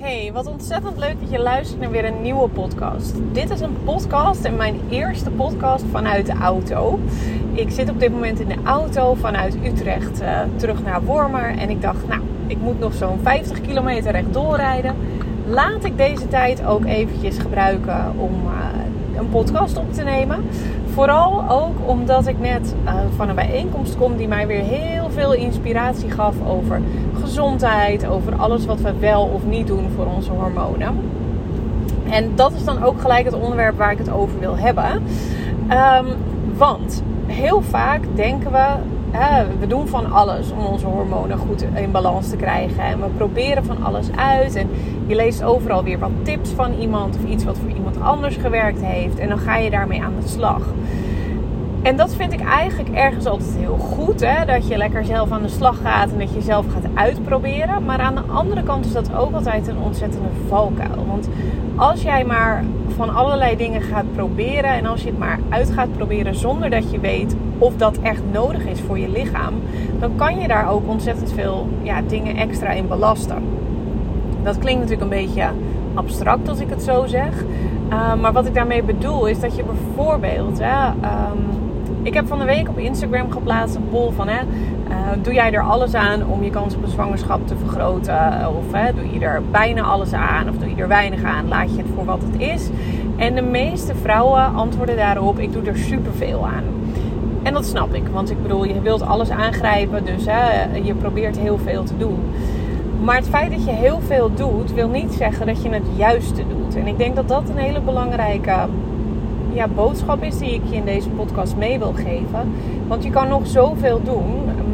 Hey, wat ontzettend leuk dat je luistert naar weer een nieuwe podcast. Dit is een podcast en mijn eerste podcast vanuit de auto. Ik zit op dit moment in de auto vanuit Utrecht uh, terug naar Wormer. En ik dacht, nou, ik moet nog zo'n 50 kilometer rechtdoor rijden. Laat ik deze tijd ook eventjes gebruiken om uh, een podcast op te nemen. Vooral ook omdat ik net uh, van een bijeenkomst kom die mij weer heel veel inspiratie gaf over gezondheid, over alles wat we wel of niet doen voor onze hormonen. En dat is dan ook gelijk het onderwerp waar ik het over wil hebben. Um, want heel vaak denken we, hè, we doen van alles om onze hormonen goed in balans te krijgen. En we proberen van alles uit. En je leest overal weer wat tips van iemand of iets wat voor iemand anders gewerkt heeft. En dan ga je daarmee aan de slag. En dat vind ik eigenlijk ergens altijd heel goed. Hè? Dat je lekker zelf aan de slag gaat en dat je zelf gaat uitproberen. Maar aan de andere kant is dat ook altijd een ontzettende valkuil. Want als jij maar van allerlei dingen gaat proberen en als je het maar uit gaat proberen zonder dat je weet of dat echt nodig is voor je lichaam, dan kan je daar ook ontzettend veel ja, dingen extra in belasten. Dat klinkt natuurlijk een beetje abstract als ik het zo zeg. Uh, maar wat ik daarmee bedoel is dat je bijvoorbeeld. Hè, um, ik heb van de week op Instagram geplaatst een poll van... Hè, uh, doe jij er alles aan om je kans op een zwangerschap te vergroten? Of hè, doe je er bijna alles aan? Of doe je er weinig aan? Laat je het voor wat het is? En de meeste vrouwen antwoorden daarop... ik doe er superveel aan. En dat snap ik. Want ik bedoel, je wilt alles aangrijpen. Dus hè, je probeert heel veel te doen. Maar het feit dat je heel veel doet, wil niet zeggen dat je het juiste doet. En ik denk dat dat een hele belangrijke ja, boodschap is die ik je in deze podcast mee wil geven. Want je kan nog zoveel doen,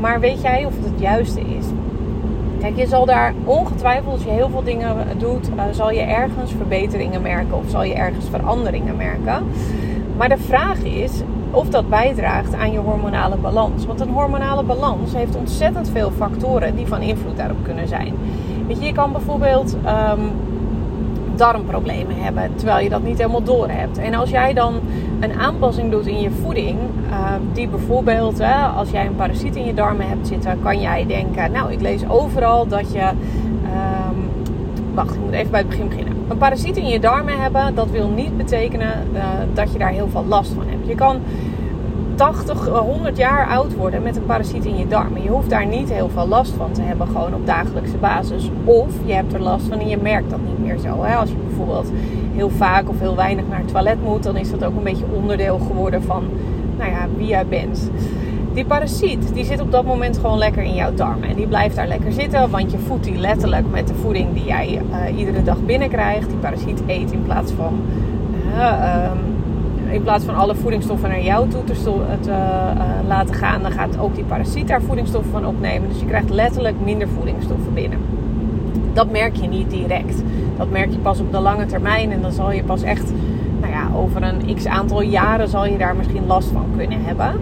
maar weet jij of het het juiste is? Kijk, je zal daar ongetwijfeld, als je heel veel dingen doet, uh, zal je ergens verbeteringen merken of zal je ergens veranderingen merken. Maar de vraag is of dat bijdraagt aan je hormonale balans. Want een hormonale balans heeft ontzettend veel factoren die van invloed daarop kunnen zijn. Weet je, je kan bijvoorbeeld um, darmproblemen hebben, terwijl je dat niet helemaal door hebt. En als jij dan een aanpassing doet in je voeding, uh, die bijvoorbeeld, als jij een parasiet in je darmen hebt zitten, kan jij denken, nou, ik lees overal dat je, um, wacht, ik moet even bij het begin beginnen. Een parasiet in je darmen hebben, dat wil niet betekenen uh, dat je daar heel veel last van hebt. Je kan 80, 100 jaar oud worden met een parasiet in je darmen. Je hoeft daar niet heel veel last van te hebben, gewoon op dagelijkse basis. Of je hebt er last van en je merkt dat niet meer zo. Hè? Als je bijvoorbeeld heel vaak of heel weinig naar het toilet moet, dan is dat ook een beetje onderdeel geworden van nou ja, wie jij bent. Die parasiet die zit op dat moment gewoon lekker in jouw darmen. En die blijft daar lekker zitten, want je voedt die letterlijk met de voeding die jij uh, iedere dag binnenkrijgt. Die parasiet eet in plaats van. Um, in plaats van alle voedingsstoffen naar jou toe te, te uh, laten gaan, dan gaat ook die parasiet daar voedingsstoffen van opnemen. Dus je krijgt letterlijk minder voedingsstoffen binnen. Dat merk je niet direct. Dat merk je pas op de lange termijn en dan zal je pas echt, nou ja, over een x aantal jaren zal je daar misschien last van kunnen hebben.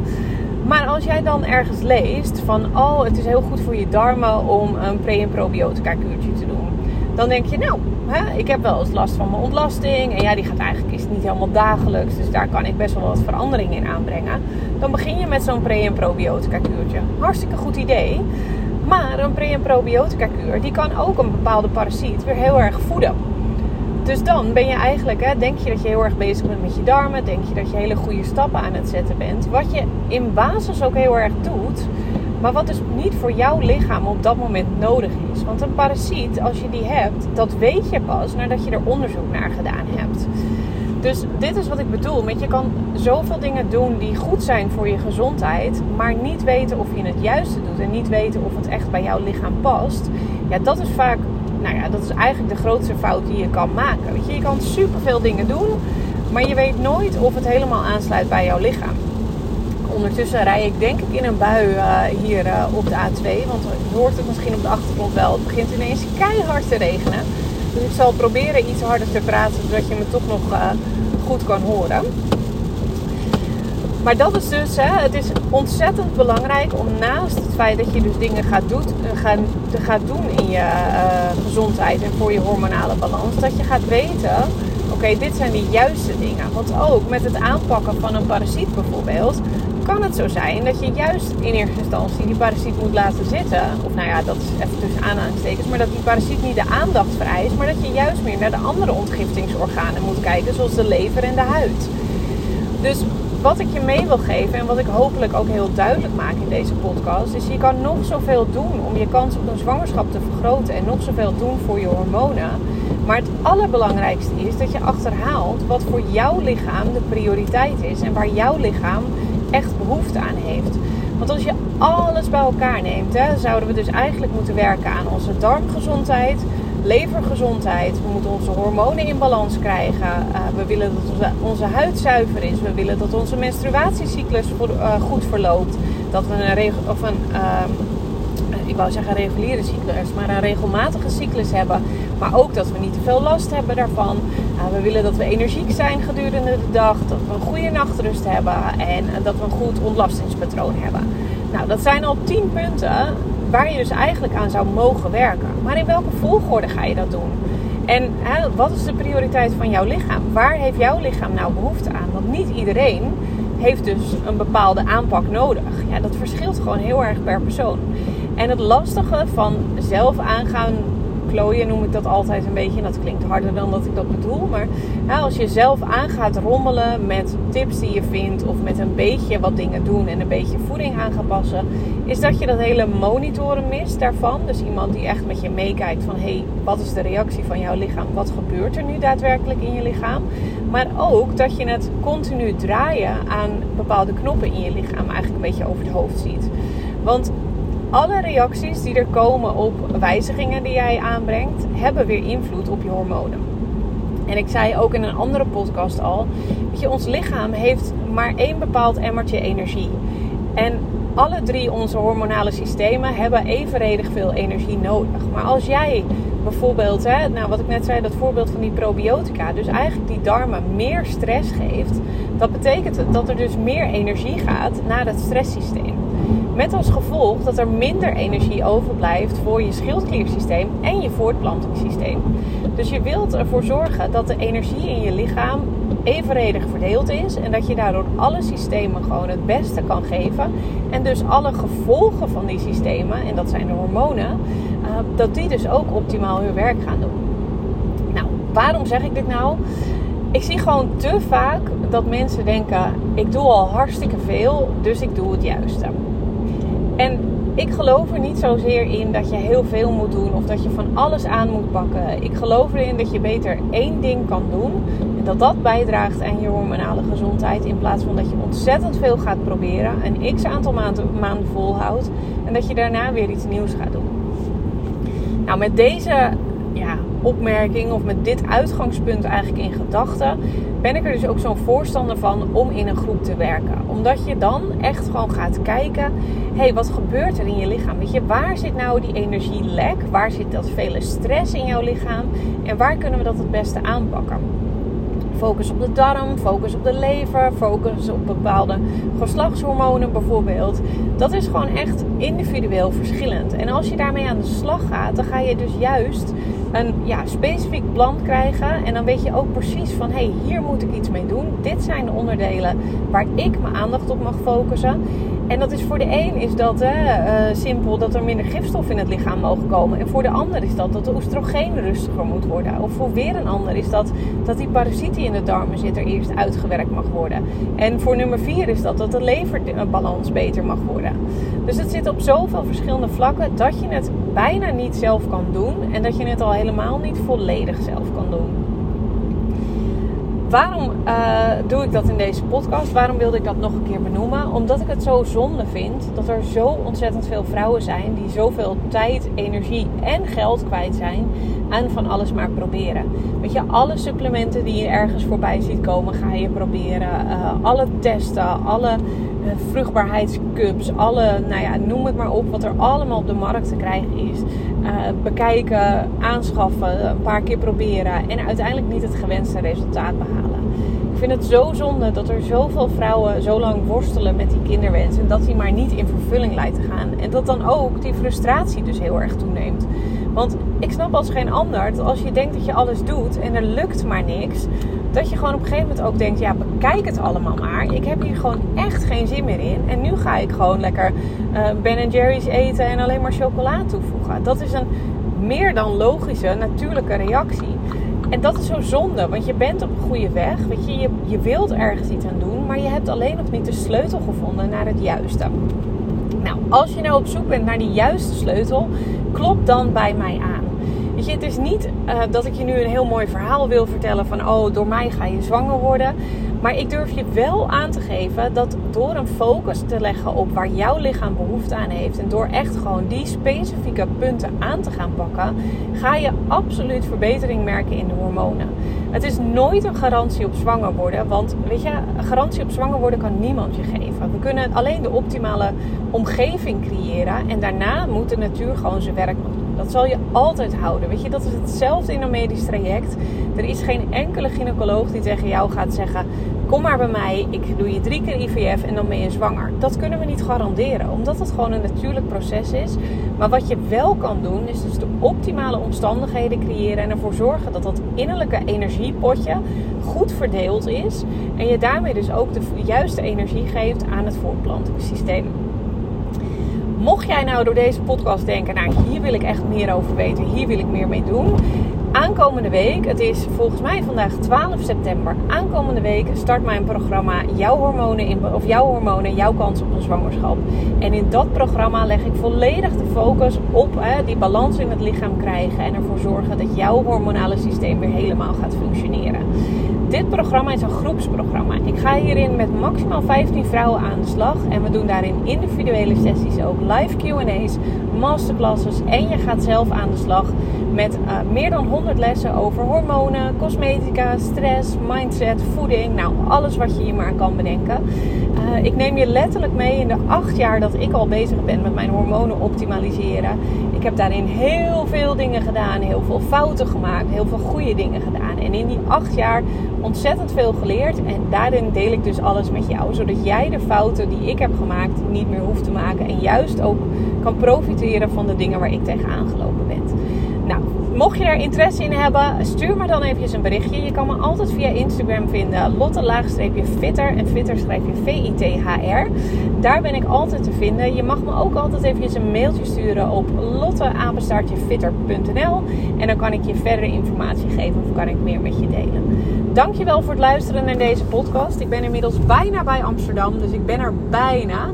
Maar als jij dan ergens leest van, oh, het is heel goed voor je darmen om een pre- en probiotica kuurtje te doen. Dan denk je, nou, hè, ik heb wel eens last van mijn ontlasting. En ja, die gaat eigenlijk is niet helemaal dagelijks. Dus daar kan ik best wel wat verandering in aanbrengen. Dan begin je met zo'n pre- en probiotica kuurtje. Hartstikke goed idee. Maar een pre- en probiotica kuur, die kan ook een bepaalde parasiet weer heel erg voeden. Dus dan ben je eigenlijk, hè, denk je dat je heel erg bezig bent met je darmen. Denk je dat je hele goede stappen aan het zetten bent. Wat je in basis ook heel erg doet. Maar wat dus niet voor jouw lichaam op dat moment nodig is. Want een parasiet, als je die hebt, dat weet je pas nadat je er onderzoek naar gedaan hebt. Dus dit is wat ik bedoel. Met je kan zoveel dingen doen die goed zijn voor je gezondheid, maar niet weten of je het juiste doet en niet weten of het echt bij jouw lichaam past. Ja, dat is vaak, nou ja, dat is eigenlijk de grootste fout die je kan maken. Weet je, je kan superveel dingen doen, maar je weet nooit of het helemaal aansluit bij jouw lichaam. Ondertussen rij ik denk ik in een bui uh, hier uh, op de A2. Want je hoort het misschien op de achtergrond wel. Het begint ineens keihard te regenen. Dus ik zal proberen iets harder te praten. Zodat je me toch nog uh, goed kan horen. Maar dat is dus, hè, het is ontzettend belangrijk om naast het feit dat je dus dingen gaat, doet, gaat, gaat doen in je gezondheid en voor je hormonale balans. Dat je gaat weten oké, dit zijn de juiste dingen. Want ook met het aanpakken van een parasiet bijvoorbeeld, kan het zo zijn dat je juist in eerste instantie die parasiet moet laten zitten. Of nou ja, dat is even tussen aanhalingstekens. Maar dat die parasiet niet de aandacht vereist. Maar dat je juist meer naar de andere ontgiftingsorganen moet kijken. Zoals de lever en de huid. Dus wat ik je mee wil geven en wat ik hopelijk ook heel duidelijk maak in deze podcast, is je kan nog zoveel doen om je kans op een zwangerschap te vergroten en nog zoveel doen voor je hormonen. Maar het allerbelangrijkste is dat je achterhaalt wat voor jouw lichaam de prioriteit is en waar jouw lichaam echt behoefte aan heeft. Want als je alles bij elkaar neemt, hè, zouden we dus eigenlijk moeten werken aan onze darmgezondheid, levergezondheid. We moeten onze hormonen in balans krijgen. Uh, we willen dat onze, onze, huid zuiver is. We willen dat onze menstruatiecyclus uh, goed verloopt. Dat we een, of een uh, ik wou zeggen reguliere cyclus, maar een regelmatige cyclus hebben. Maar ook dat we niet te veel last hebben daarvan. Uh, we willen dat we energiek zijn gedurende de dag. Dat we een goede nachtrust hebben. En dat we een goed ontlastingspatroon hebben. Nou, dat zijn al tien punten waar je dus eigenlijk aan zou mogen werken. Maar in welke volgorde ga je dat doen? En wat is de prioriteit van jouw lichaam? Waar heeft jouw lichaam nou behoefte aan? Want niet iedereen heeft dus een bepaalde aanpak nodig. Ja, dat verschilt gewoon heel erg per persoon. En het lastige van zelf aangaan klooien noem ik dat altijd een beetje. En dat klinkt harder dan dat ik dat bedoel. Maar als je zelf aan gaat rommelen met tips die je vindt. Of met een beetje wat dingen doen en een beetje voeding aan gaan passen. Is dat je dat hele monitoren mist daarvan. Dus iemand die echt met je meekijkt van... Hé, hey, wat is de reactie van jouw lichaam? Wat gebeurt er nu daadwerkelijk in je lichaam? Maar ook dat je het continu draaien aan bepaalde knoppen in je lichaam eigenlijk een beetje over het hoofd ziet. Want alle reacties die er komen op wijzigingen die jij aanbrengt, hebben weer invloed op je hormonen. En ik zei ook in een andere podcast al, dat je, ons lichaam heeft maar één bepaald emmertje energie. En alle drie onze hormonale systemen hebben evenredig veel energie nodig. Maar als jij bijvoorbeeld, hè, nou wat ik net zei, dat voorbeeld van die probiotica, dus eigenlijk die darmen meer stress geeft, dat betekent dat er dus meer energie gaat naar het stresssysteem. Met als gevolg dat er minder energie overblijft voor je schildkliersysteem en je voortplantingssysteem. Dus je wilt ervoor zorgen dat de energie in je lichaam evenredig verdeeld is en dat je daardoor alle systemen gewoon het beste kan geven. En dus alle gevolgen van die systemen, en dat zijn de hormonen, uh, dat die dus ook optimaal hun werk gaan doen. Nou, waarom zeg ik dit nou? Ik zie gewoon te vaak dat mensen denken: ik doe al hartstikke veel, dus ik doe het juiste. En ik geloof er niet zozeer in dat je heel veel moet doen of dat je van alles aan moet pakken. Ik geloof erin dat je beter één ding kan doen en dat dat bijdraagt aan je hormonale gezondheid. In plaats van dat je ontzettend veel gaat proberen, een x aantal maanden, maanden volhoudt en dat je daarna weer iets nieuws gaat doen. Nou, met deze opmerking of met dit uitgangspunt eigenlijk in gedachten ben ik er dus ook zo'n voorstander van om in een groep te werken. Omdat je dan echt gewoon gaat kijken, hé, hey, wat gebeurt er in je lichaam? Weet je, waar zit nou die energielek? Waar zit dat vele stress in jouw lichaam? En waar kunnen we dat het beste aanpakken? Focus op de darm, focus op de lever, focus op bepaalde geslachtshormonen bijvoorbeeld. Dat is gewoon echt individueel verschillend. En als je daarmee aan de slag gaat, dan ga je dus juist een ja, specifiek plan krijgen. En dan weet je ook precies van hé, hey, hier moet ik iets mee doen. Dit zijn de onderdelen waar ik mijn aandacht op mag focussen. En dat is voor de een is dat hè, uh, simpel dat er minder gifstof in het lichaam mogen komen. En voor de ander is dat dat de oestrogeen rustiger moet worden. Of voor weer een ander is dat dat die parasiet die in de darmen zit er eerst uitgewerkt mag worden. En voor nummer vier is dat dat de leverbalans beter mag worden. Dus het zit op zoveel verschillende vlakken dat je het bijna niet zelf kan doen. En dat je het al helemaal niet volledig zelf kan doen. Waarom uh, doe ik dat in deze podcast? Waarom wilde ik dat nog een keer benoemen? Omdat ik het zo zonde vind dat er zo ontzettend veel vrouwen zijn die zoveel tijd, energie en geld kwijt zijn aan van alles maar proberen. Weet je, alle supplementen die je ergens voorbij ziet komen, ga je proberen. Uh, alle testen, alle uh, vruchtbaarheidscups, alle, nou ja, noem het maar op, wat er allemaal op de markt te krijgen is. Bekijken, aanschaffen, een paar keer proberen en uiteindelijk niet het gewenste resultaat behalen vind het zo zonde dat er zoveel vrouwen zo lang worstelen met die kinderwens. En dat die maar niet in vervulling lijkt te gaan. En dat dan ook die frustratie dus heel erg toeneemt. Want ik snap als geen ander dat als je denkt dat je alles doet en er lukt maar niks, dat je gewoon op een gegeven moment ook denkt: ja, bekijk het allemaal maar. Ik heb hier gewoon echt geen zin meer in. En nu ga ik gewoon lekker uh, Ben Jerry's eten en alleen maar chocola toevoegen. Dat is een meer dan logische, natuurlijke reactie. En dat is zo zonde, want je bent op een goede weg. Weet je, je, je wilt ergens iets aan doen, maar je hebt alleen nog niet de sleutel gevonden naar het juiste. Nou, als je nou op zoek bent naar die juiste sleutel, klop dan bij mij aan. Weet je, het is niet uh, dat ik je nu een heel mooi verhaal wil vertellen van oh, door mij ga je zwanger worden. Maar ik durf je wel aan te geven dat door een focus te leggen op waar jouw lichaam behoefte aan heeft en door echt gewoon die specifieke punten aan te gaan pakken, ga je absoluut verbetering merken in de hormonen. Het is nooit een garantie op zwanger worden, want weet je, een garantie op zwanger worden kan niemand je geven. We kunnen alleen de optimale omgeving creëren en daarna moet de natuur gewoon zijn werk. Dat zal je altijd houden. Weet je, dat is hetzelfde in een medisch traject. Er is geen enkele gynaecoloog die tegen jou gaat zeggen: Kom maar bij mij, ik doe je drie keer IVF en dan ben je zwanger. Dat kunnen we niet garanderen, omdat het gewoon een natuurlijk proces is. Maar wat je wel kan doen, is dus de optimale omstandigheden creëren en ervoor zorgen dat dat innerlijke energiepotje goed verdeeld is. En je daarmee dus ook de juiste energie geeft aan het voortplantingssysteem. Mocht jij nou door deze podcast denken, nou hier wil ik echt meer over weten, hier wil ik meer mee doen. Aankomende week, het is volgens mij vandaag 12 september. Aankomende week start mijn programma Jouw hormonen, in, of jouw hormonen, jouw kans op een zwangerschap. En in dat programma leg ik volledig de focus op hè, die balans in het lichaam krijgen en ervoor zorgen dat jouw hormonale systeem weer helemaal gaat functioneren. Dit programma is een groepsprogramma. Ik ga hierin met maximaal 15 vrouwen aan de slag. En we doen daarin individuele sessies ook, live QA's, masterclasses. En je gaat zelf aan de slag met uh, meer dan 100 lessen over hormonen, cosmetica, stress, mindset, voeding. Nou, alles wat je je maar kan bedenken. Uh, ik neem je letterlijk mee in de acht jaar dat ik al bezig ben met mijn hormonen optimaliseren. Ik heb daarin heel veel dingen gedaan, heel veel fouten gemaakt, heel veel goede dingen gedaan. En in die acht jaar ontzettend veel geleerd. En daarin deel ik dus alles met jou. Zodat jij de fouten die ik heb gemaakt niet meer hoeft te maken. En juist ook kan profiteren van de dingen waar ik tegenaan gelopen ben. Mocht je er interesse in hebben, stuur me dan even een berichtje. Je kan me altijd via Instagram vinden. Lotte-fitter. En fitter schrijf je V-I-T-H-R. Daar ben ik altijd te vinden. Je mag me ook altijd even een mailtje sturen op lotteapenstaartjefitter.nl. En dan kan ik je verdere informatie geven of kan ik meer met je delen. Dankjewel voor het luisteren naar deze podcast. Ik ben inmiddels bijna bij Amsterdam, dus ik ben er bijna.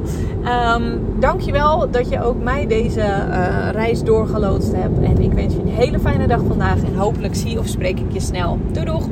Um, dankjewel dat je ook mij deze uh, reis doorgeloodst hebt. En ik wens je een hele fijne dag vandaag. En hopelijk zie of spreek ik je snel. Doei doeg!